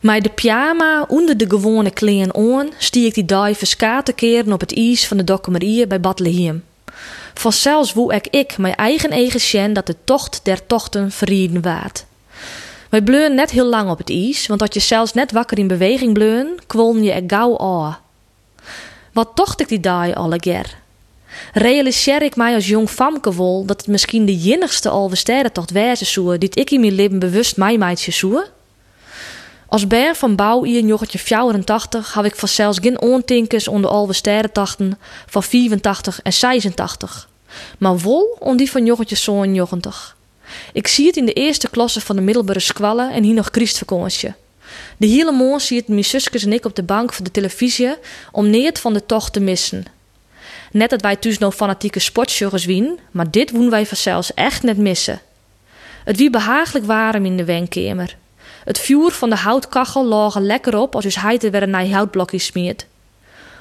Met de pyjama onder de gewone kleren aan stie ik die dag verskate keren op het ijs van de Dokkemerie bij Bethlehem. Vanzelfs woe ik ik mijn eigen eigen sjen dat de tocht der tochten verrieden waard. Wij bleun net heel lang op het ijs, want als je zelfs net wakker in beweging bleun, kwolm je er gauw aan. Wat tocht ik die dag alle ger? Realiseer ik mij als jong famke wol dat het misschien de jinnigste alwesterrentocht wezen zoe die ik in mijn leven bewust mij meidje zoe? Als ber van bouw in jochetje 84 had ik vanzelfs geen ontinkers onder alle sterretochten van 84 en 86. Maar wol om die van zo'n 90. Ik zie het in de eerste klasse van de middelbare squallen en hier nog Christvakantie. De hele morgen zie het mijn en ik op de bank voor de televisie om neert van de tocht te missen. Net dat wij thuis nog fanatieke sportjoggers wien, maar dit woen wij vanzelfs echt net missen. Het wie behagelijk warm in de wenkamer. Het vuur van de houtkachel lag lekker op als hij heite weer naar houtblokjes smeert.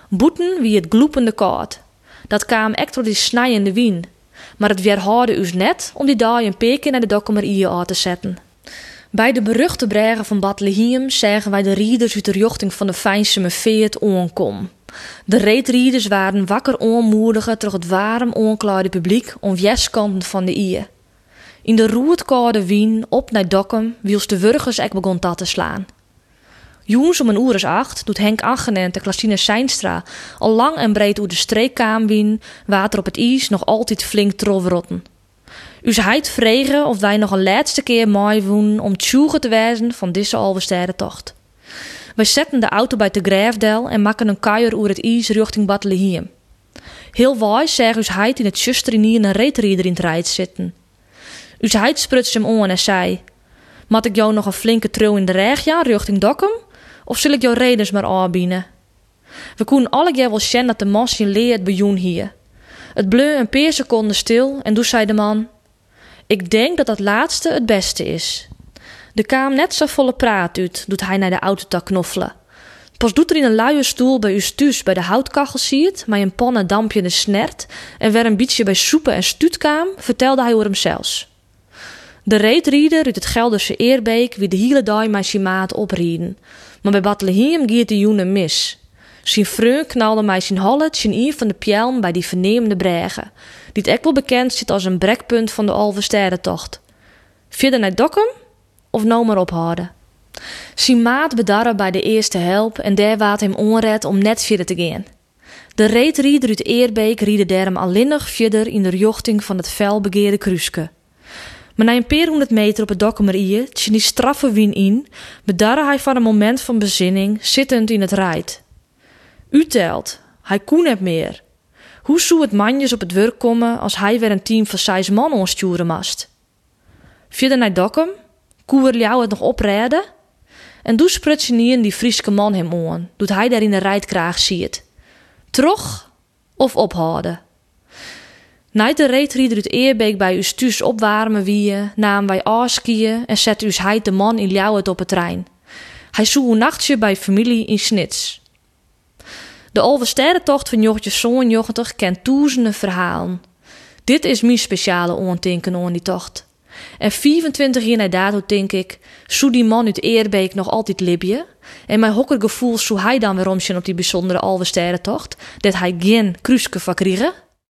Boeten wie het gloepende koud. Dat kwam echt door die snijende wien. Maar het weer harde us net om die dag een peker naar de dokkemerie aan te zetten. Bij de beruchte bregen van Bethlehem zeggen wij de rieders uit de richting van de Fijnseme Veert onkom. De reetrieders waren wakker onmoedigen terug het warm onklaarde publiek om weskanten van de Ie. In de roertkoude wien op naar Dokkum wiels de wurgers ek begon te slaan. Joens om een uur is acht doet Henk Agenen en Klasine Seinstra al lang en breed oer de streekkaam wien, water op het ijs nog altijd flink trolrotten. U heid vregen of wij nog een laatste keer mooi woen om tjoegen te wijzen van deze alwesterre tocht. Wij zetten de auto bij de Grijfdel en maken een kuier oer het ijs richting Bethlehem. Heel wijs us heid in het zusterinier een reetrieder in het rijt zitten. Us heid sprutste hem aan en zei: Mat ik jou nog een flinke tril in de regja richting Dokkum? Of zal ik jou redens maar aanbieden? We koen alle keer wel zien dat de mas in leert bejoen hier. Het bleu een paar seconden stil en toen zei de man: Ik denk dat dat laatste het beste is. De kaam net zo volle praat uit, doet hij naar de autotak knoffelen. Pas doet er in een luie stoel bij uw stuus bij de houtkachel ziet, met een panne dampje de snert en weer een beetje bij soepen en stuutkaam, vertelde hij over hemzelfs. De reetrieder uit het Gelderse Eerbeek wie de hele dag met zijn oprieden. Maar bij Bethlehem giet de joene mis. Zijn vreun knalde mij zijn hallet zijn ier van de pjelm bij die vernemende bregen, die het bekend zit als een brekpunt van de Alversterrentocht. Verder naar Dokkum of nou maar ophouden. Zijn maat bedarre bij de eerste help en daar waat hem onred om net verder te gaan. De reetrieder uit Eerbeek riede derm alleenig verder in de richting van het felbegeerde kruiske. Maar na een paar honderd meter op het dokkemerie, tje die straffe wien in, bedarre hij van een moment van bezinning, zittend in het rijt. U telt, hij koen het meer. Hoe zou het manjes op het werk komen als hij weer een team van zes man onsturen mast? Verder naar Dokkum, koer jou het nog oprijden? En doe sprutsen niet die Frieske man hem aan, doet hij daar in de rijtkraag ziet. Trog of ophouden? Nait de reetrieder uit Eerbeek bij uw stuus opwarmen wie, namen wij afskiën en zette us heid de man in Ljouwet op het trein. Hij zoe een nachtje bij familie in Snits. De Alversterrentocht van Jochtje Zoon 90 kent duizenden verhalen. Dit is mijn speciale ontinken aan die tocht. En 24 jaar na dato denk ik, zou die man uit Eerbeek nog altijd libje? En mijn hokkergevoel zou hij dan weer omzien op die bijzondere Alversterrentocht, dat hij geen kruiske van kriegen?